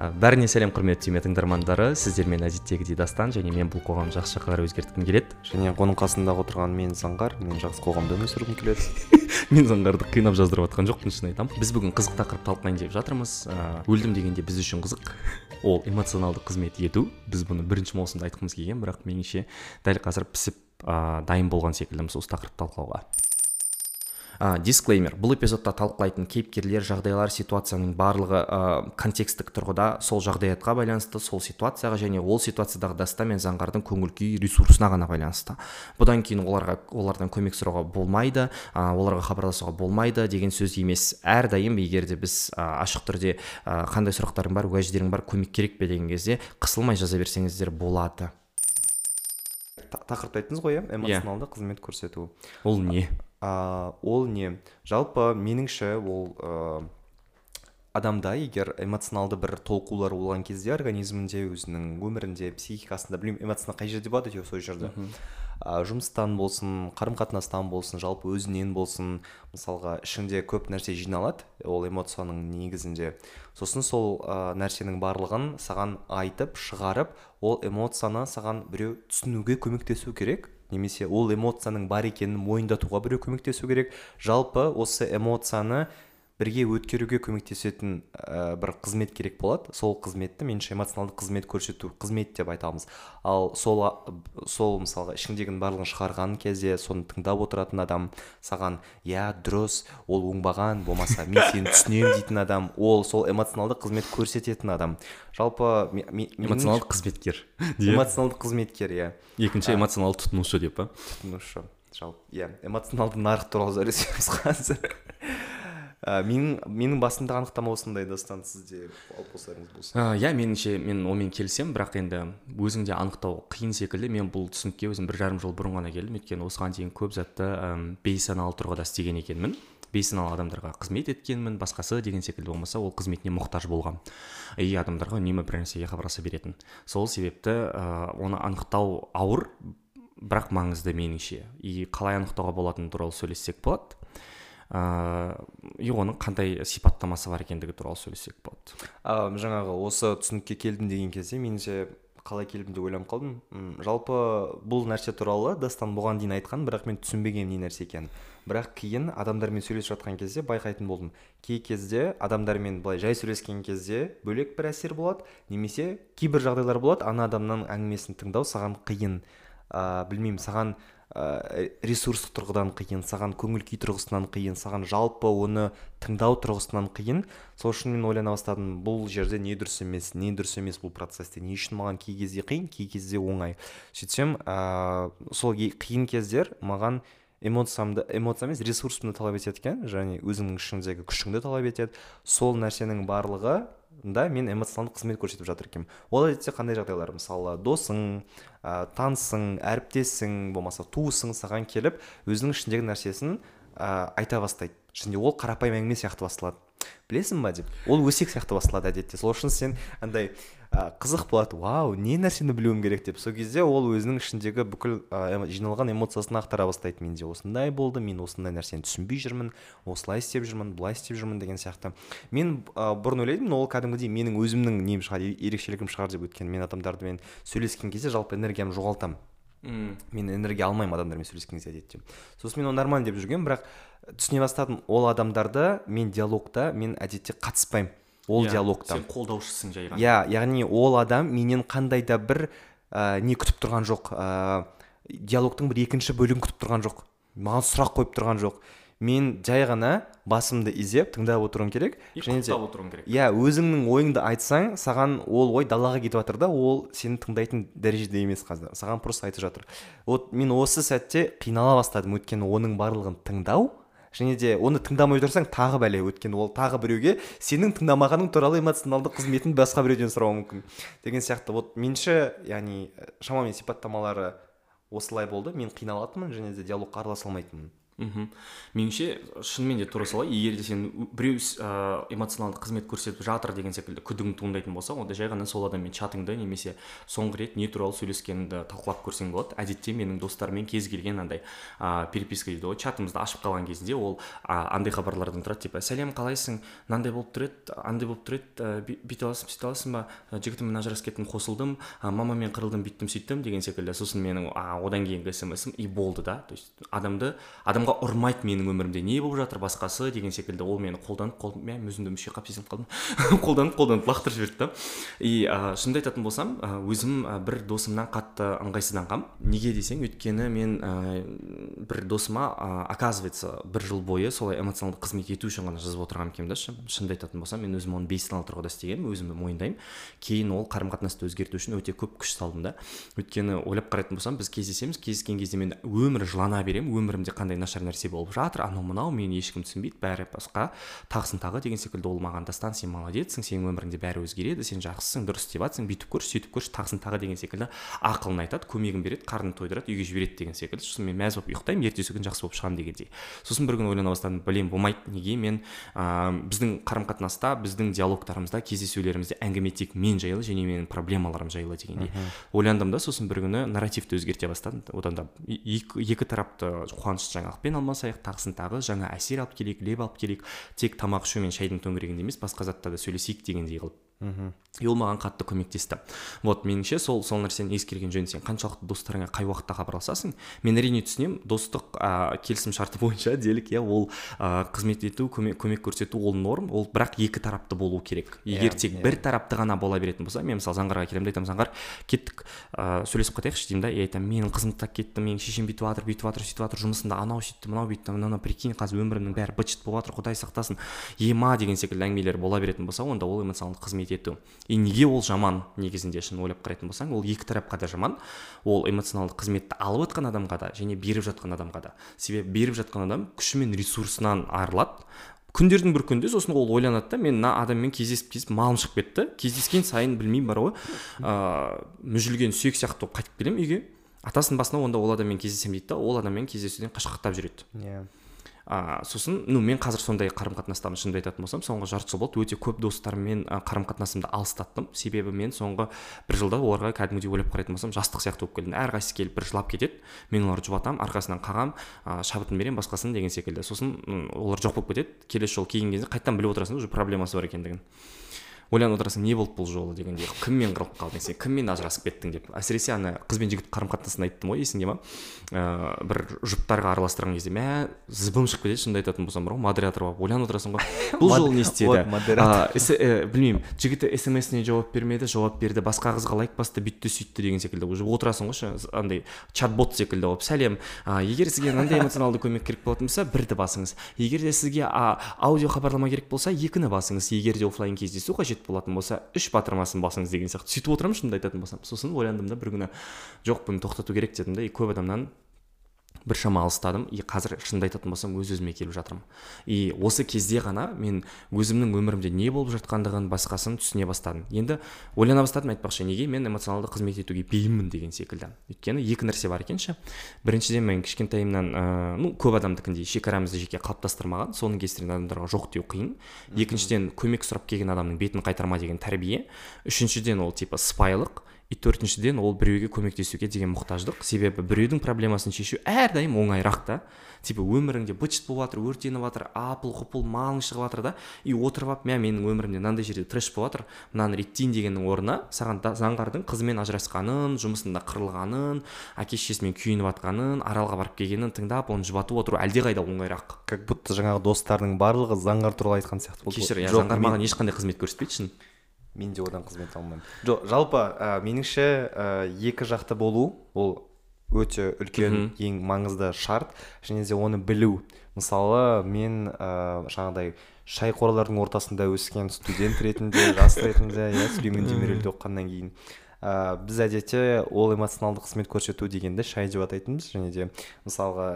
бәріне сәлем құрметті түйме тыңдармандары сіздермен әдеттегідей дастан және мен бұл қоғамды жақсы жаққа қарай өзгерткім келеді. Және оның қасында отырған мен заңғар мен жақсы қоғамда өмір сүргім келеді. мен заңғарды қинап жаздырып жатқан жоқпын шын айтамын. Біз бүгін қызық тақырып талқылайын деп жатырмыз. Өлдім дегенде біз үшін қызық. Ол эмоционалды қызмет ету. Біз бұны бірінші маусымда айтқымыз келген бірақ меніңше дәл қазір пісіп ә, дайын болған секілдіміз осы тақырыпты талқылауға. Ә, дисклеймер. Бұл эпизодта талқылайтын кейіпкерлер жағдайлар ситуацияның барлығы ә, контекстік тұрғыда сол жағдаятқа байланысты сол ситуацияға және ол ситуациядағы даста мен заңғардың көңіл күй ресурсына ғана байланысты. Бұдан кейін оларға олардан көмек сұрауға болмайды ә, оларға хабарласуға болмайды деген сөз емес. Әрдайым егер де біз ә, ашық түрде ә, қандай сұрақтарың бар уәждерің бар көмек керек пе деген кезде қысылмай жаза берсеңіздер болады. Тақырыпты айттыңыз ғой иә. эмоционалды қызмет көрсету. Ол не? Ә, ол не? Жалпы меніңше ол ә, адамда егер эмоционалды бір толқулар болған кезде организмінде өзінің өмірінде психикасында білмеймін эмоция қай жерде болады әйтеуір сол жерде? Ә, жұмыстан болсын қарым қатынастан болсын жалпы өзінен болсын мысалға ішіңде көп нәрсе жиналады ол эмоцияның негізінде. Сосын сол ә, нәрсенің барлығын саған айтып шығарып ол эмоцияны саған біреу түсінуге көмектесу керек. Немесе ол эмоцияның бар екенін мойындатуға біреу көмектесу керек. Жалпы осы эмоцияны бірге өткеруге көмектесетін ә, бір қызмет керек болады. Сол қызметті меніңше эмоционалды қызмет көрсету қызмет деп айтамыз. Ал сол сол мысалға ішіңдегінің барлығын шығарған кезде соны тыңдап отыратын адам саған иә дұрыс ол оңбаған болмаса мен сені түсінемін дейтін адам ол сол эмоционалды қызмет көрсететін адам. Жалпы эмоционалды қызметкер эмоционалды қызметкер иә. Екінші эмоционалды тұтынушы деп па тұтынушы. Жалпы иә эмоционалды нарық туралы сөйлесеміз қазір. Ә, менің менің басымдағы анықтама осындай дастан сізде алып қосарыңыз болса. Иә меніңше мен онымен келісемін бірақ енді өзің де анықтау қиын секілді. Мен бұл түсінікке өзім бір жарым жыл бұрын ғана келдім. Өйткені осыған дейін көп затты ә, бейсаналы тұрғыда істеген екенмін. Бейсаналы адамдарға қызмет еткенмін. Басқасы деген секілді болмаса ол қызметіне мұқтаж болған и адамдарға үнемі бір нәрсеге хабарласа беретін. Сол себепті ә, оны анықтау ауыр бірақ маңызды меніңше. И қалай анықтауға болатыны туралы сөйлессек болады. Ыыы и оның қандай сипаттамасы бар екендігі туралы сөйлесек болады. А жаңағы осы түсінікке келдім деген кезде меніңше қалай келдім деп ойланып қалдым. Жалпы бұл нәрсе туралы дастан бұған дейін айтқан бірақ мен түсінбегенмін не нәрсе екенін. Бірақ кейін адамдармен сөйлесіп жатқан кезде байқайтын болдым. Кей кезде адамдармен былай жай сөйлескен кезде бөлек бір әсер болады немесе кейбір жағдайлар болады ана адамның әңгімесін тыңдау саған қиын. Ә, білмеймін саған ә, ресурстық тұрғыдан қиын саған көңіл күй тұрғысынан қиын саған жалпы оны тыңдау тұрғысынан қиын. Сол үшін мен ойлана бастадым бұл жерде не дұрыс емес не дұрыс емес бұл процессте не үшін маған кей кезде қиын кей кезде оңай? Сөйтсем ә, сол қиын кездер маған эмоциямды эмоция емес ресурсымды талап етеді екен және өзіңнің ішіңдегі күшіңді талап етеді. Сол нәрсенің барлығы да мен эмоционалды қызмет көрсетіп жатыр екенмін. Ол әдетте қандай жағдайлар? Мысалы досың ә, танысың әріптесің болмаса туысың саған келіп өзінің ішіндегі нәрсесін ә, айта бастайды. Және ол қарапайым әңгіме сияқты басталады. Білесің ба деп. Ол өсек сияқты басталады әдетте. Сол үшін сен андай қызық болады. Вау не нәрсені білуім керек деп. Сол кезде ол өзінің ішіндегі бүкіл ә, жиналған эмоциясын ақтара бастайды. Менде осындай болды мен осындай нәрсені түсінбей жүрмін осылай істеп жүрмін былай істеп жүрмін деген сияқты. Мен ә, бұрын ойлайтынмын ол кәдімгідей менің өзімнің нем шығар ерекшелігім шығар деп өйткені мен адамдармен сөйлескен кезде жалпы энергиямды жоғалтамын. Мм мен энергия алмаймын адамдармен сөйлескен кезде әдетте сосын мен оны нормально деп жүргенмін бірақ түсіне бастадым ол адамдарды мен диалогта мен әдетте қатыспаймын ол Иә, диалогта. сен қолдаушысың жай ғана. Иә яғни ол адам менен қандай да бір ә, не күтіп тұрған жоқ ә, диалогтың бір екінші бөлігін күтіп тұрған жоқ маған сұрақ қойып тұрған жоқ. Мен жай ғана басымды изеп тыңдап отыруым керек. И және де отыруың керек. иә өзіңнің ойыңды айтсаң саған ол ой далаға кетіп жатыр да ол сені тыңдайтын дәрежеде емес қазір. Саған просто айтып жатыр. Вот мен осы сәтте қинала бастадым өйткені оның барлығын тыңдау. Және де оны тыңдамай отырсаң тағы бәле өйткені ол тағы біреуге сенің тыңдамағаның туралы эмоционалды қызметін басқа біреуден сұрауы мүмкін деген сияқты. Вот меніңше яғни шамамен сипаттамалары осылай болды. Мен қиналатынмын және де диалогқа араласа алмайтынмын. Мхм меніңше шынымен де тура солай. Егер де сен біреу ә, эмоционалды қызмет көрсетіп жатыр деген секілді күдігің туындайтын болса онда жай ғана сол адаммен чатыңды немесе соңғы рет не туралы сөйлескеніңді талқылап көрсең болады. Әдетте менің достарыммен кез келген андай ә, переписка дейді ғой. Чатымызды ашып қалған кезінде ол ә, андай хабарлардан тұрады типа сәлем қалайсың? Мынандай болып тұр еді андай болып тұр еді бүйтіп аласың сөйтіп аласың ба? Жігітіммен ажырасып кеттім қосылдым мамамен қырылдым бүйттім сөйттім деген секілді сосын менің а, одан кейінгі смсім и болды да. То есть адамды адамға ұрмайды менің өмірімде. Не болып жатыр басқасы деген секілді. Ол мені қолданып қолданып мә өзімді мүше қалып сезініп қалдым. Қолданып қолданып лақтырып жіберді да. И ә, шынымды айтатын болсам өзім ә, бір досымнан қатты ыңғайсызданғанмын неге десең өйткені мен ә, бір досыма ә, оказывается бір жыл бойы солай эмоционалды қызмет ету үшін ғана жазып отырған екенмін да шынымды айтатын болсам мен өзім оны бейсаналы тұрғыда істегенмін өзімді мойындаймын. Кейін ол қарым қатынасты өзгерту үшін өте көп күш салдым да. Өйткені ойлап қарайтын болсам біз кездесеміз. Кездескен кезде мен өмір жылана беремін. Өмірімде қандай нашар нәрсе болып жатыр. Анау мынау мені ешкім түсінбейді бәрі басқа. Тағысын тағы деген секілді ол маған дастан сен молодецсің сенің өміріңде бәрі өзгереді сен жақсысың дұрыс істеп жатрсың бүйтіп көрші сөйтіп көрші тағысын тағы деген секілді ақылын айтады көмегін береді қарнын тойдырады үйге жібереді деген секілді. Сосын мен мәз болып ұйықтаймын ертесі күні жақсы болып шығамын дегендей. Сосын бір күні ойлана бастадым блин болмайды. Неге мен ыыы біздің қарым қатынаста біздің диалогтарымызда кездесулерімізде әңгіме тек мен жайлы және менің проблемаларым жайлы дегендей ойландым да. Сосын бір күні нарративті өзгерте бастадым. Одан да екі, екі тарапты қуанышты жаңалықпен алмасайық тағысын тағы жаңа әсер алып келейік леп алып келейік тек тамақ ішу мен шайдың төңірегінде емес басқа затта да сөйлесейік дегендей қылып. Мхм. И ол маған қатты көмектесті. Вот меніңше сол сол нәрсені ескерген жөн. Сен қаншалықты достарыңа қай уақытта хабарласасың мен әрине түсінемін достық ә, келісім шарты бойынша делік иә ол ә, қызмет ету көмек, көмек көрсету ол норм. Ол бірақ екі тарапты болу керек. Егер тек yeah. бір тарапты ғана бола беретін болса мен мысалы заңғарға келемін да айтамын заңғар кеттік ә, сөйлесіп қатайықшы деймін да. И айтамын менің қызым тастап кетті менің шешем бүйтіп жатыр бүйтіп жатыр сөйтіп жатыр жұмысында анау сөйтті мынау бүйтті мынау прикинь қазір өмірімнің бәрі быт шыт болып жатыр құдай сақтасын. Ема деген секілді әңгімелер бола беретін болса онда ол эмоционалды қызмет ету. И неге ол жаман негізінде шын ойлап қарайтын болсаң ол екі тарапқа да жаман. Ол эмоционалды қызметті алып жатқан адамға да және беріп жатқан адамға да. Себебі беріп жатқан адам күші мен ресурсынан арылады. Күндердің бір күнінде сосын ол ойланады да мен мына адаммен кездесіп кездесіп малым шығып кетті. Кездескен сайын білмеймін бар ғой. Ыыы мүжілген сүйек сияқты болып қайтып келемін үйге. Атасының басына онда ол адаммен кездесемін дейді да ол адаммен кездесуден қашқақтап жүреді. Иә. А сосын ну мен қазір сондай қарым қатынастамын шынымды айтатын болсам соңғы жарты жыл болды. Өте көп достарыммен қарым қатынасымды алыстаттым. Себебі мен соңғы бір жылда оларға кәдімгідей ойлап қарайтын болсам жастық сияқты болып келдім. Әрқайсысы келіп бір жылап кетеді. Мен оларды жұбатамын арқасынан қағамын ә, шабытын беремін басқасын деген секілді. Сосын олар жоқ болып кетеді. Келесі жолы келген кезде қайтадан біліп отырасың уже проблемасы бар екендігін. Ойланып отырасың не болды бұл жолы дегендей кіммен қырылып қалдың сен кіммен ажырасып кеттің деп. Әсіресе ана қыз бен жігіт қарым қатынасын айттым ғой есіңде ма? Ыыы бір жұптарға араластырған кезде мә зыбым шығып кетеді шынымды айтатын болсам бар ғой модератор болып ойланып отырасың ғой. Бұл жолы не істеді? білмеймін жігіті смсіне жауап бермеді жауап берді басқа қызға лайк басты бүйтті сөйтті деген секілді. Уже отырасың ғой андай чат бот секілді болып. Сәлем егер сізге мынандай эмоционалды көмек керек болатын болса бірді басыңыз. Егер де сізге аудио хабарлама керек болса екіні басыңыз. Егер де офлайн кездесу қажет болатын болса үш батырмасын басыңыз деген сияқты сөйтіп отырамын шынымды айтатын болсам. Сосын ойландым да бір күні жоқ бұны тоқтату керек дедім да и көп адамнан біршама алыстадым. И қазір шынымды айтатын болсам өз өзіме келіп жатырмын. И осы кезде ғана мен өзімнің өмірімде не болып жатқандығын басқасын түсіне бастадым. Енді ойлана бастадым айтпақшы неге мен эмоционалды қызмет етуге бейіммін деген секілді. Өйткені екі нәрсе бар екен ше біріншіден мен кішкентайымнан ыыы ну көп адамдікіндей шекарамызды жеке қалыптастырмаған соның кесірінен адамдарға жоқ деу қиын. Екіншіден көмек сұрап келген адамның бетін қайтарма деген тәрбие. Үшіншіден ол типа сыпайылық. И төртіншіден ол біреуге көмектесуге деген мұқтаждық. Себебі біреудің проблемасын шешу әрдайым оңайырақ та. Типа өміріңде быт шыт болып жатыр өртеніп жатыр апыл ғұпыл малың шығып жатыр да. И отырып алып мә менің өмірімде мынандай жерде трэш болып жатыр мынаны реттейін дегеннің орнына саған заңғардың қызымен ажырасқанын жұмысында қырылғанын әке шешесімен күйініп жатқанын аралға барып келгенін тыңдап оны жұбатып отыру әлдеқайда оңайырақ. Как будто жаңағы достарының барлығы заңғар туралы айтқан сияқты болды кешір иә заңғар маған ешқандай қызмет көрсетпейді шын. Мен де одан қызмет алмаймын. Жоқ жалпы ә, меніңше ә, екі жақты болу ол өте үлкен ең маңызды шарт. Және де оны білу. Мысалы мен ә, жаңағыдай шайқорлардың ортасында өскен студент ретінде жас ретінде иә сүлеймен демирельде оқығаннан кейін. Ә, біз әдетте ол эмоционалды қызмет көрсету дегенді шай деп атайтынбыз. Және де мысалға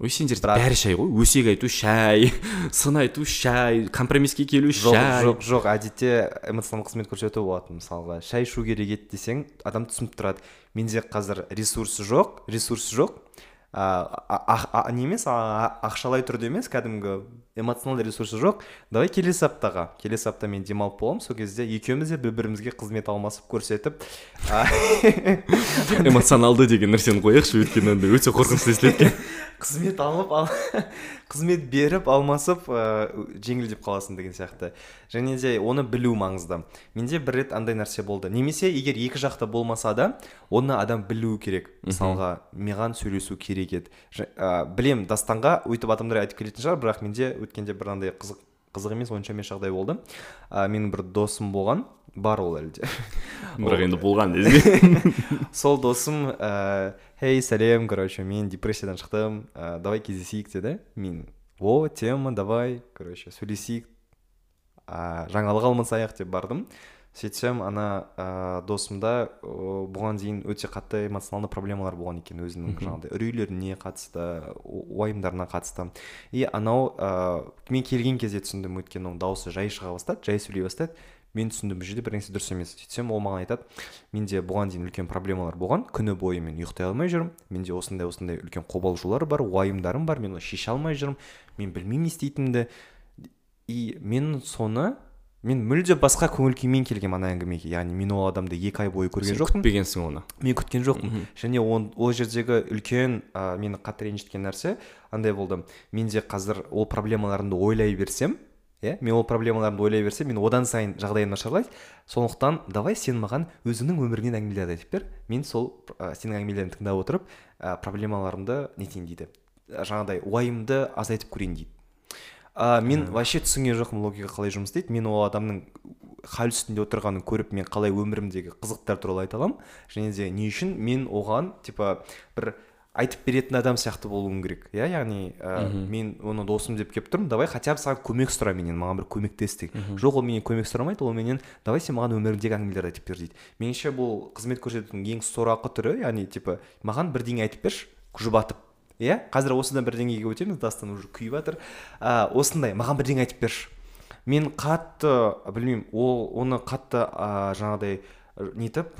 ой сендер бәрі шай ғой. Өсек айту шай сын айту шай компромисске келу шай. жоқ жоқ. Әдетте эмоционалдық қызмет көрсету болатын мысалға. Шай ішу керек еді десең адам түсініп тұрады. Менде қазір ресурсы жоқ ресурсы жоқ. А, не емес ақшалай түрде емес кәдімгі эмоционалды ресурсы жоқ. Давай келесі аптаға. Келесі апта мен демалып боламын. Сол кезде екеуміз де бір бірімізге қызмет алмасып көрсетіп эмоционалды деген нәрсені қояйықшы өйткені өте қорқынышты естіледі қызмет алып ал қызмет беріп алмасып ыыы жеңілдеп қаласың деген сияқты. Және де оны білу маңызды. Менде бір рет андай нәрсе болды. Немесе егер екі жақта болмаса да оны адам білуі керек. Мысалға маған сөйлесу керек еді. Ә, білем дастанға өйтіп адамдар айтып келетін шығар бірақ менде өткенде бір андай қызық қызық емес онша емес жағдай болды. Ә, менің бір досым болған бар ол әлі де бірақ енді болған сол досым ә, хей сәлем короче мен депрессиядан шықтым ә, давай кездесейік деді мен о тема давай короче сөйлесейік ә, жаңалық алмасайық деп бардым. Сөйтсем ана ә, досымда ә, бұған дейін өте қатты эмоционалды проблемалар болған екен өзінің жаңағыдай. Үрейлеріне қатысты уайымдарына қатысты. И анау ә, мен келген кезде түсіндім өйткені оның дауысы жай шыға бастады жай сөйлей бастады. Мен түсіндім бұл жерде бір нәрсе дұрыс емес. Сөйтсем ол маған айтады менде бұған дейін үлкен проблемалар болған күні бойы мен ұйықтай алмай жүрмін менде осындай осындай үлкен қобалжулар бар уайымдарым бар мен оны шеше алмай жүрмін мен білмеймін не істейтінімді и мен соны мен мүлде басқа көңіл күймен келгенмін ана әңгімеге. Яғни мен ол адамды екі ай бойы көрген жоқпын. күтпегенсің оны. Мен күткен жоқпын. Және он, ол жердегі үлкен ә, мені қатты ренжіткен нәрсе андай болды. Менде қазір ол проблемаларымды ойлай берсем иә? Мен ол проблемаларымды ойлай берсем мен одан сайын жағдайым нашарлайды. Сондықтан давай сен маған өзіңнің өміріңнен әңгімелерді айтып бер. Мен сол ә, сенің әңгімелеріңді тыңдап отырып ә, проблемаларымды нетейін дейді. Жаңағыдай уайымды азайтып көрейін дейді. Ә, мен вообще түсінген жоқпын логика қалай жұмыс істейді. Мен ол адамның хал үстінде отырғанын көріп мен қалай өмірімдегі қызықтар туралы айта аламын. Және де не үшін? Мен оған типа бір айтып беретін адам сияқты болуым керек. Иә яғни ә, мен оны досым деп келіп тұрмын давай хотя бы саған көмек сұра менен маған бір көмектес деген жоқ ол менен көмек сұрамайды ол менен давай сен маған өміріңдегі әңгімелерді айтып бер дейді. Меніңше бұл қызмет көрсетудің ең сорақы түрі яғни типа маған бірдеңе айтып берші жұбатып иә қазір осыдан бірдеңеге өтеміз дастан уже күйіп жатыр. Ә, осындай маған бірдеңе айтып берші. Мен қатты білмеймін ол оны қатты ә, жаңағыдай нетіп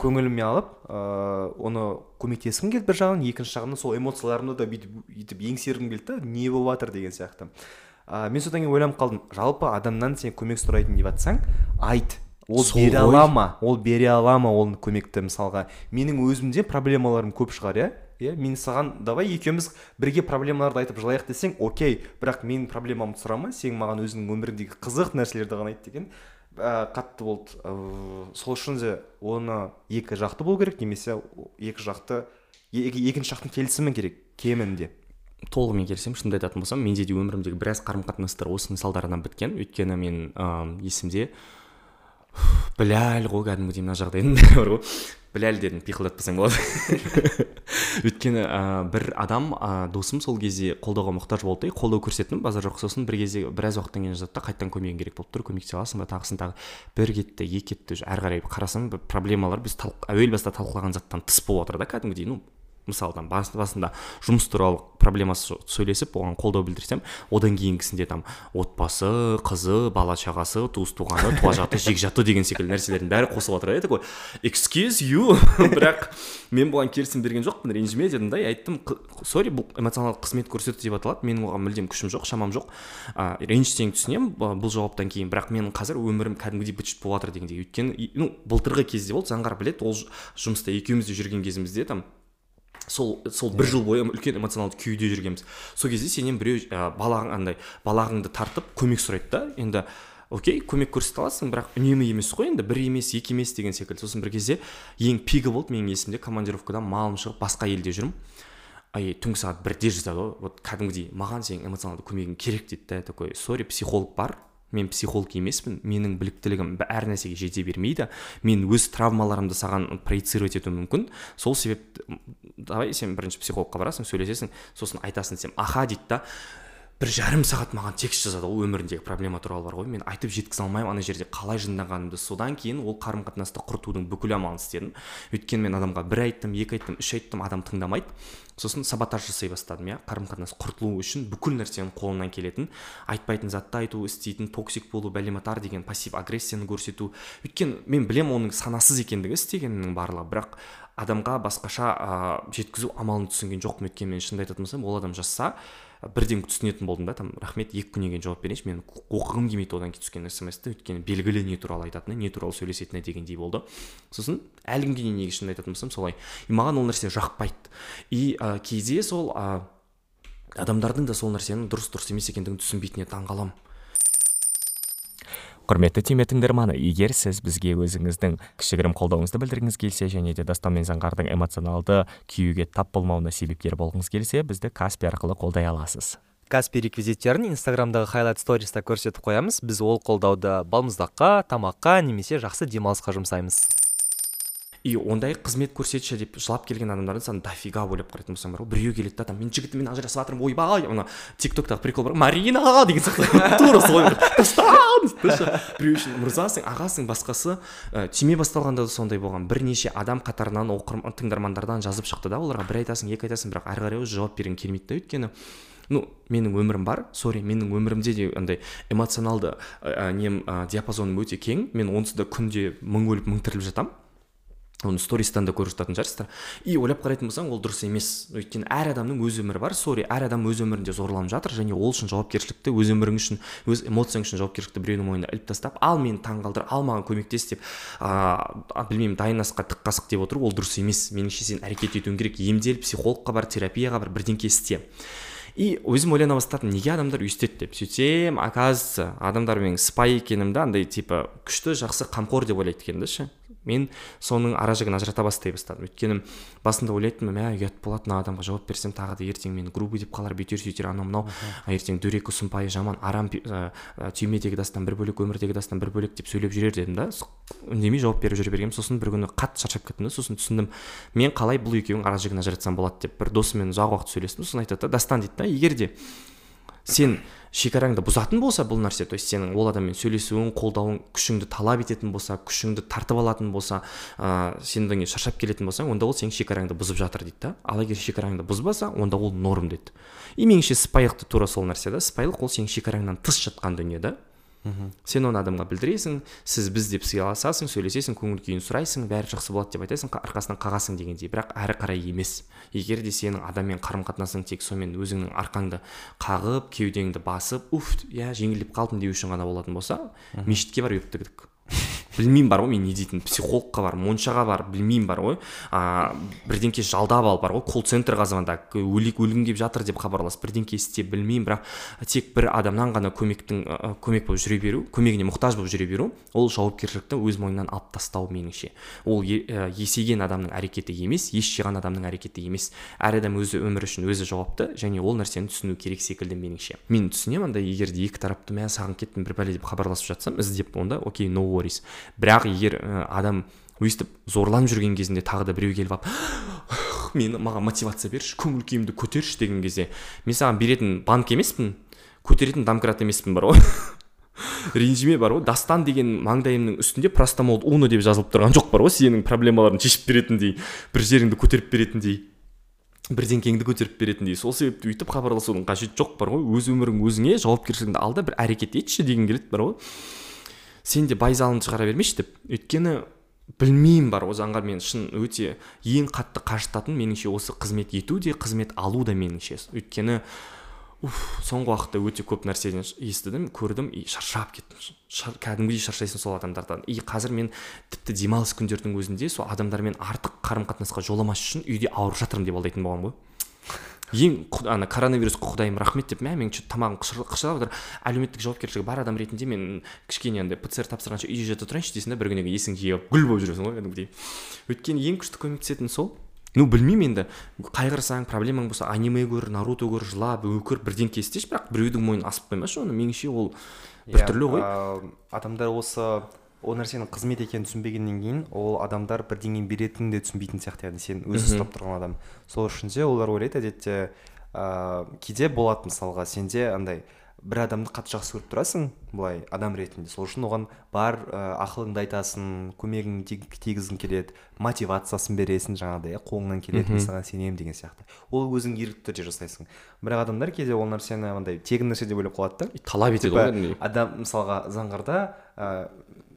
көңіліме алып ыыы оны көмектескім келді бір жағынан. Екінші жағынан сол эмоцияларымды да бүйтіп бүйтіп еңсергім келді да не болып жатыр деген сияқты. Ә, мен содан кейін ойланып қалдым жалпы адамнан сен көмек сұрайтын деп жатсаң айт. Ол бере ала ма? Ол бере ала ма ол көмекті мысалға? Менің өзімде проблемаларым көп шығар иә? Иә мен саған давай екеуміз бірге проблемаларды айтып жылайық десең окей. Бірақ менің проблемамды сұрама сен маған өзіңнің өміріңдегі қызық нәрселерді ғана айт деген. Ә, қатты болды. Ә, сол үшін де оны екі жақты болу керек немесе екі жақты екі, екінші жақтың келісімі керек кемінде толығымен келісемін. Шынымды айтатын болсам менде де өмірімдегі біраз қарым қатынастар осының салдарынан біткен. Өйткені мен ыыы есімде біләл ғой кәдімгідей мына жағдайдың бәрі бар ғой. Біләл дедім пиқылдатпасаң болады. Өйткені ә, бір адам ә, досым сол кезде қолдауға мұқтаж болды да қолдау көрсеттім базар жоқ сосын бір кезде біраз уақыттан кейін жазады да қайтадан көмегің керек болып тұр көмектесе аласың ба тағысын тағы бір кетті екі кетті әрі қарай қарасам проблемалар біз әуел баста талқылаған заттан тыс болып жатыр да кәдімгідей ну мысалдан басында жұмыс туралы проблемасы сөйлесіп оған қолдау білдірсем одан кейінгісінде там отбасы қызы бала шағасы туыс туғаны туа жаты жекжаты деген секілді нәрселердің бәрі қосылып жатыр да такой excuse you. Бірақ мен бұған келісім берген жоқпын ренжіме дедім да айттым сори бұл эмоционалдық қызмет көрсету деп аталады. Менің оған мүлдем күшім жоқ шамам жоқ. Ә, ренжісең түсінемін бұл жауаптан кейін. Бірақ менің қазір өмірім кәдімгідей быт болып жатыр дегендей. Өйткені ну былтырғы кезде болды заңғар біледі ол жұмыста екеуміз де жүрген кезімізде там сол сол бір жыл бойы үлкен эмоционалды күйде жүргенбіз. Сол кезде сенен біреу ә, балаң андай балағыңды тартып көмек сұрайды да енді окей көмек көрсете аласың бірақ үнемі емес қой енді бір емес екі емес деген секілді. Сосын бір кезде ең пигі болды менің есімде командировкадан малым шығып басқа елде жүрмін. Ай түнгі сағат бірде жазады ғой вот кәдімгідей маған сенің эмоционалды көмегің керек дейді да такой сори психолог бар. Мен психолог емеспін менің біліктілігім әр нәрсеге жете бермейді мен өз травмаларымды саған проецировать етуім мүмкін. Сол себепті давай сен бірінші психологқа барасың сөйлесесің сосын айтасың сен аха дейді да бір жарым сағат маған текст жазады ол өміріндегі проблема туралы бар ғой. Мен айтып жеткізе алмаймын ана жерде қалай жынданғанымды. Содан кейін ол қарым қатынасты құртудың бүкіл амалын істедім. Өйткені мен адамға бір айттым екі айттым үш айттым адам тыңдамайды. Сосын саботаж жасай бастадым иә. Қарым қатынас құртылу үшін бүкіл нәрсенің қолымнан келетін айтпайтын затты айту істейтін токсик болу бәлематар деген пассив агрессияны көрсету. Өйткені мен білемін оның санасыз екендігі істегеннің барлығы. Бірақ адамға басқаша ә, жеткізу амалын түсінген жоқпын. Өйткені мен шынымды айтатын болсам ол адам жазса бірден түсінетін болдым да там рахмет екі күннен кейін жауап берейінші мен оқығым келмейді одан кейін түскен смсті өйткені белгілі не туралы айтатыны не туралы сөйлесетіні дегендей болды. Сосын әлі күнге дейін айтатын болсам солай. И маған ол нәрсе жақпайды. И ә, кейде сол ә, адамдардың да сол нәрсенің дұрыс дұрыс емес екендігін түсінбейтініне таңқаламын құрметті түйме тыңдарманы егер сіз бізге өзіңіздің кішігірім қолдауыңызды білдіргіңіз келсе және де дастан мен заңғардың эмоционалды күйюге тап болмауына себепкер болғыңыз келсе бізді каспи арқылы қолдай аласыз. Каспи реквизиттерін инстаграмдағы хайлайт сториста көрсетіп қоямыз. Біз ол қолдауды балмұздаққа тамаққа немесе жақсы демалысқа жұмсаймыз. И ондай қызмет көрсетші деп жылап келген адамдарды сен дофига ойлап қарайтын болсаң бар ғой. Біреу келеді да там мен жігітіммен ажырасып жатырмын ойбай! Ана тик токтағы прикол бар. Марина! деген сияқты. Тура солай тастан біреу үшін мырзасың ағасың басқасы ә, түйме басталғанда да сондай болған. Бірнеше адам қатарынан оқырман тыңдармандардан жазып шықты да оларға бір айтасың екі айтасың бірақ әрі қарай жауап бергің келмейді да өйткені. Ну менің өмірім бар сори менің өмірімде де андай эмоционалды ә, нем ә, диапазоным өте кең. Мен онсыз да күнде мың өліп мың тіріліп жатамын. Оны стористан да көріп жататын шығарсыздар. И ойлап қарайтын болсаң ол дұрыс емес. Өйткені әр адамның өз өмірі бар. Сори әр адам өз өмірінде зорланып жатыр және ол үшін жауапкершілікті өз өмірің үшін өз эмоцияң үшін жауапкершілікті біреудің мойнына іліп тастап ал мені таңғалдыр ал маған көмектес деп ыыы білмеймін дайын асқа тік қасық деп отыру ол дұрыс емес. Меніңше сен әрекет етуің керек. емдел психологқа бар терапияға бар бірдеңке істе. И өзім ойлана бастадым неге адамдар өйстеді деп. Сөйтсем оказывается адамдар менің сыпайы екенімді андай типа күшті жақсы қамқор деп ойлайды екен да ше. Мен соның ара жігін ажырата бастай бастадым өйткені басында ойлайтынмын мә ұят болады мына адамға жауап берсем тағы да ертең мені грубый деп қалар бүйтер сөйтер анау мынау. Ертең дөрекі сұмпайы жаман арам түймедегі дастан бір бөлек өмірдегі дастан бір бөлек деп сөйлеп жүрер дедім да үндемей жауап беріп жүре бергенмін. Сосын бір күні қатты шаршап кеттім да сосын түсіндім мен қалай бұл екеуінің ара жігін ажыратсам болады деп бір досыммен ұзақ уақыт сөйлестім. Сосын айтады да дастан дейді да егер де сен шекараңды бұзатын болса бұл нәрсе то есть сенің ол адаммен сөйлесуің қолдауың күшіңді талап ететін болса күшіңді тартып алатын болса ыыы сен одан шаршап келетін болсаң онда ол сенің шекараңды бұзып жатыр дейді да. Ал егер шекараңды бұзбаса онда ол норм деді и меніңше сыпайылық та тура сол нәрсе да. Сыпайылық ол сенің шекараңнан тыс жатқан дүние да. Сен оны адамға білдіресің сіз біз деп сыйласасың сөйлесесің көңіл күйін сұрайсың бәрі жақсы болады деп айтасың арқасынан қағасың дегендей. Бірақ әрі қарай емес. Егер де сенің адаммен қарым қатынасың тек сонымен өзіңнің арқаңды қағып кеудеңді басып уф иә жеңілдеп қалдым деу үшін ғана болатын болса мешітке барып тігдік білмеймін бар ғой мен не дейтінін. Психологқа бар моншаға бар білмеймін бар ғой. А бірдеңке жалдап алып бар ғой. Колл центрға звондап өлік өлгім келіп жатыр деп хабарласып бірдеңке істе білмеймін. Бірақ тек бір адамнан ғана көмектің көмек болып жүре беру көмегіне мұқтаж болып жүре беру ол жауапкершілікті өз мойнынан алып тастау меніңше. Ол есейген адамның әрекеті емес ес жиған адамның әрекеті емес. Әр адам өзі өмірі үшін өзі жауапты және ол нәрсені түсіну керек секілді меніңше. Мен түсінемін андай егер де екі тарапты мә сағынып кеттім бір пәле деп хабарласып жатсам іздеп онда окей no worries. Бірақ егер адам өйстіп зорланып жүрген кезінде тағы да біреу келіп алып мені маған мотивация берші көңіл күйімді көтерші деген кезде мен саған беретін банк емеспін көтеретін домкрат емеспін бар ғой. Ренжіме бар ғой. Дастан деген маңдайымның үстінде простамол уно деп жазылып тұрған жоқ бар ғой сенің проблемаларыңды шешіп беретіндей бір жеріңді көтеріп беретіндей бірдеңкеңді көтеріп беретіндей. Сол себепті өйтіп хабарласудың қажеті жоқ бар ғой. Өз өмірің өзіңе жауапкершілігіңді ал да бір әрекет етші дегім келеді бар ғой. Сен де байзалыңды шығара бермеші деп. Өйткені білмеймін бар ол заңға мен шын өте ең қатты қажытатын меніңше осы қызмет ету де қызмет алу да меніңше. Өйткені уф соңғы уақытта өте көп нәрседен естідім көрдім и шаршап кеттім. Шар, кәдімгідей шаршайсың сол адамдардан. И қазір мен тіпті демалыс күндердің өзінде сол адамдармен артық қарым қатынасқа жоламас үшін үйде ауырып жатырмын деп алдайтын болғанмын ғой. Ең ана коронавирусқа құдайым рахмет деп мә менің че тамағым қышып жатыр әлеуметтік жауапкершілігі бар адам ретінде мен кішкене андай пцр тапсырғанша үйде жата тұрайыншы дейсің да бір кейін есің жиып гүл болып жүресің ғой кәдімгідей. Өйткені ең күшті көмектесетін сол ну білмеймін енді қайғырсаң проблемаң болса аниме көр наруто көр жылап өкір бірдеңке істеші бірақ біреудің мойнын асып қоймашы оны. Меніңше ол біртүрлі ғой. адамдар осы ол нәрсенің қызмет екенін түсінбегеннен кейін ол адамдар бірдеңе беретінін де түсінбейтін сияқты яғни сен өзі ұстап тұрған адам. Сол үшін де олар ойлайды әдетте ыыы кейде болады мысалға сенде андай бір адамды қатты жақсы көріп тұрасың былай адам ретінде. Сол үшін оған бар ә, ақылыңды айтасың көмегін тиг- тигізгің келеді мотивациясын бересің жаңағыдай иә қолыңнан келеді мен саған сенемін деген сияқты. Ол өзің ерікті түрде жасайсың. Бірақ адамдар кейде ол нәрсені андай тегін нәрсе деп ойлап қалады да. Талап етеді ғой адам мысалға заңғарда ә,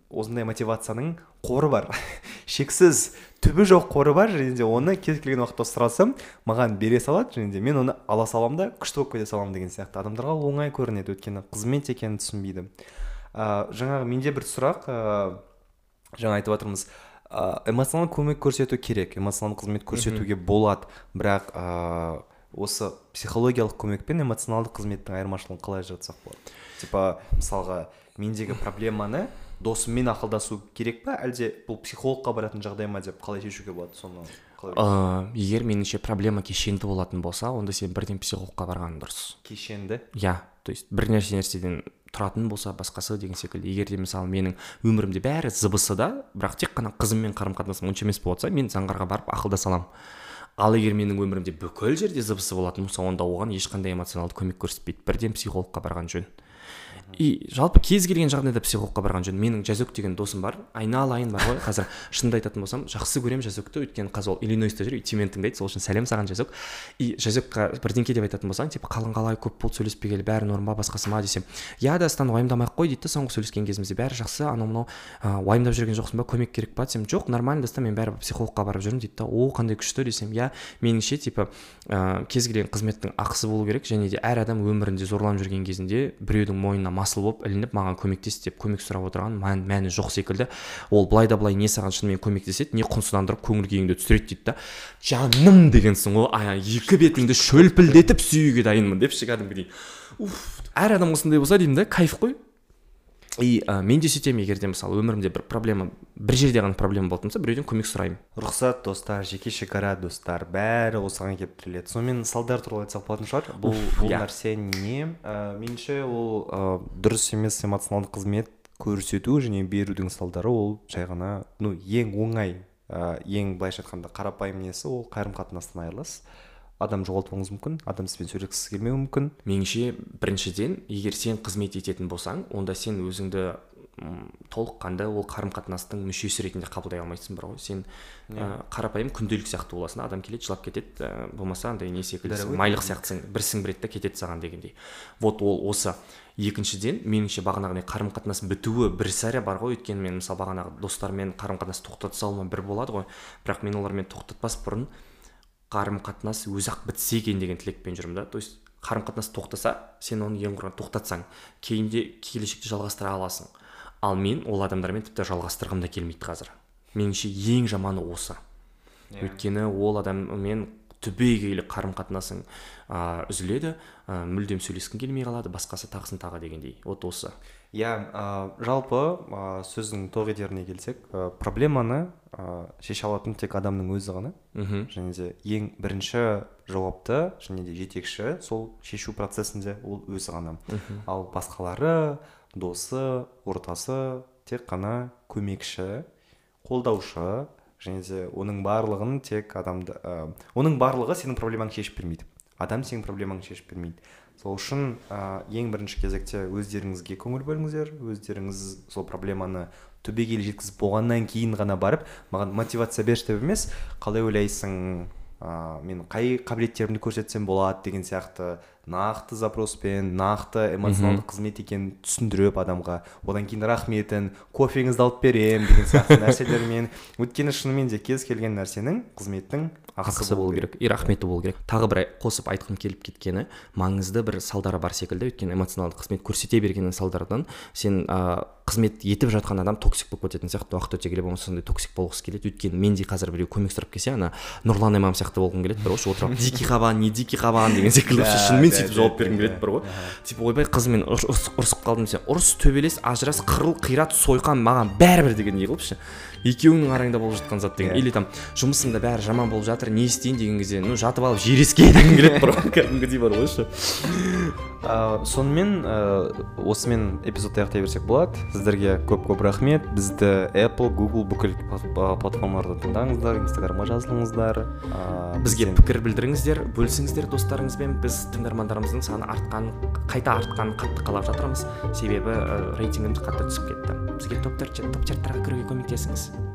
осындай мотивацияның қоры бар. Шексіз түбі жоқ қоры бар және де оны кез келген уақытта сұрасам маған бере салады және де мен оны ала саламын да күшті болып кете саламын деген сияқты. Адамдарға оңай көрінеді өйткені қызмет екенін түсінбейді. Ә, жаңағы менде бір сұрақ ә, жаңа айтып жатырмыз ә, эмоционалдық көмек көрсету керек эмоционалдық қызмет көрсетуге болады. Бірақ ә, осы психологиялық көмек пен эмоционалдық қызметтің айырмашылығын қалай ажыратсақ болады? Типа мысалға мендегі проблеманы досыммен ақылдасу керек па? Әлде бұл психологқа баратын жағдай ма деп қалай шешуге болады соны ыыы егер меніңше проблема кешенді болатын болса онда сен бірден психологқа барған дұрыс. Кешенді? Иә то есть бір нәрсе нәрседен тұратын болса басқасы деген секілді. Егер де мысалы менің өмірімде бәрі зыбысы да бірақ тек қана қызыммен қарым қатынасым онша емес болса мен заңғарға барып ақылдаса аламын. Ал егер менің өмірімде бүкіл жерде зыбысы болатын болса онда оған ешқандай эмоционалды көмек көрсетпейді. Бірден психологқа барған жөн. И жалпы кез келген жағдайда психологқа барған жөн. Менің жазөк деген досым бар. Айналайын бар ғой. Қазір шынымды айтатын болсам жақсы көремін жазөкті. Өйткені қазір ол иллинойста жүр и тюмень тыңдайды сол үшін сәлем саған жазөк. И жазөкқа бірдеңке деп айтатын болсаң типа қалың қалай көп болды сөйлеспегелі бәрі норм ба басқасы ма? десем иә дастан уайымдамай ақ қой дейді да соңғы сөйлескен кезімізде. Бәрі жақсы анау мынау уайымдап жүрген жоқсың ба көмек керек па? десем жоқ нормально дастан мен бәрібір психологқа барып жүрмін дейді да о қандай күшті десем иә меніңше типа ә, кез келген қызметтің ақысы болу керек және де әр адам өмірінде зорланып жүрген кезінде біреудің мойнына масыл болып ілініп маған көмектес деп көмек сұрап отырған мән, мәні жоқ секілді. Ол былай да былай не саған шынымен көмектеседі не құнсыздандырып көңіл күйіңді түсіреді дейді да. Жаным дегенсің ғой екі бетіңді шөлпілдетіп сүюге дайынмын депші кәдімгідей уф әр адам осындай болса деймін да кайф қой. И ә, мен де сөйтемін егер де мысалы өмірімде бір проблема бір жерде ғана проблема болатын болса біреуден көмек сұраймын. Рұқсат достар жеке шекара достар бәрі осыған келіп тіреледі. Сонымен салдар туралы айтсақ болатын шығар. Бұл бұл иә. нәрсе не? Ә, меніңше ол ә, дұрыс емес эмоционалдық қызмет көрсету және берудің салдары ол жай ғана ну ең оңай ә, ең былайша айтқанда қарапайым несі. Ол қарым қатынастан айырыласыз. Адам жоғалтуыңыз мүмкін адам сізбен сөйлескісі келмеуі мүмкін. Меніңше біріншіден егер сен қызмет ететін болсаң онда сен өзіңді толыққанды ол қарым қатынастың мүшесі ретінде қабылдай алмайсың бар ғой сен ә, қарапайым күнделік сияқты боласың. Адам келеді жылап кетеді ә, болмаса андай не секілді майлық сияқтысың бір сіңбіреді да кетеді саған дегендей. Вот ол осы. Екіншіден меніңше бағанағыдай қарым қатынас бітуі бір сәрі бар ғой. Өйткені мен мысалы бағанағы достармен қарым қатынас тоқтата салуыма бір болады ғой. Бірақ мен олармен тоқтатпас бұрын қарым қатынас өзі ақ бітсе екен деген тілекпен жүрмін да. То есть қарым қатынас тоқтаса сен оны ең құрыған тоқтатсаң кейінде келешекте жалғастыра аласың. Ал мен ол адамдармен тіпті жалғастырғым да келмейді қазір. Меніңше ең жаманы осы. Өйткені ол адаммен түбегейлі қарым қатынасың ә, үзіледі ә, мүлдем сөйлескің келмей қалады басқасы тағысын тағы дегендей. Вот осы. Иә ә, жалпы ә, сөздің тоқ етеріне келсек ә, проблеманы ә, шеше алатын тек адамның өзі ғана. Мхм. Және де ең бірінші жауапты және де жетекші сол шешу процесінде ол өзі ғана. Ал басқалары досы ортасы тек қана көмекші қолдаушы және де оның барлығын тек адамды ә, оның барлығы сенің проблемаңды шешіп бермейді. Адам сенің проблемаңды шешіп бермейді. Сол үшін ә, ең бірінші кезекте өздеріңізге көңіл бөліңіздер өздеріңіз сол проблеманы түбегейлі жеткізіп болғаннан кейін ғана барып маған мотивация берші деп емес қалай ойлайсың ә, мен қай қабілеттерімді көрсетсем болады деген сияқты нақты запроспен нақты эмоционалдық қызмет екенін түсіндіріп адамға. Одан кейін рахметін кофеңізді алып беремін деген сияқты нәрселермен. Өйткені шынымен де кез келген нәрсенің қызметтің ақысы болу керек. и рахметі болу керек. Тағы бір қосып айтқым келіп кеткені маңызды бір салдары бар секілді. Өйткені эмоционалдық қызмет көрсете бергеннің салдарынан сен ә, қызмет етіп жатқан адам токсик болып кететін сияқты уақыт өте келе болмаса сондай токсик болғысы келеді. Өйткені мендей қазір біреу көмек сұрап келсе ана нұрлан имам сияқты болғым келеді. Бір ғой отырып дикий қабан не дикий қабан деген секілді. Шынымен сөйтіп жауап бергім келеді бір ғой. Типа ойбай қызыммен ұрыс- ұрыс- ұрысып қалдым десе ұрыс төбелес ажырас қырыл қират сойқан маған бәрібір дегендей қылып ше екеуіңнің араңда болып жатқан зат деген. Или там жұмысыңда бәрі жаман болып жатыр не істейін деген кезде ну жатып алып жер дегім келеді бір ғой. Кәдімгідей бар ғой ше. Ә, сонымен ә, осымен эпизодты аяқтай берсек болады. Сіздерге көп көп рахмет. Бізді apple google бүкіл плат- платформалардан тыңдаңыздар инстаграмға жазылыңыздар. Ә, бізге пікір білдіріңіздер бөлісіңіздер достарыңызбен. Біз тыңдармандарымыздың саны артқан қайта артқанын қатты қалап жатырмыз. Себебі ә, рейтингіміз қатты түсіп кетті. Бізге топ топ чарттарға кіруге көмектесіңіз.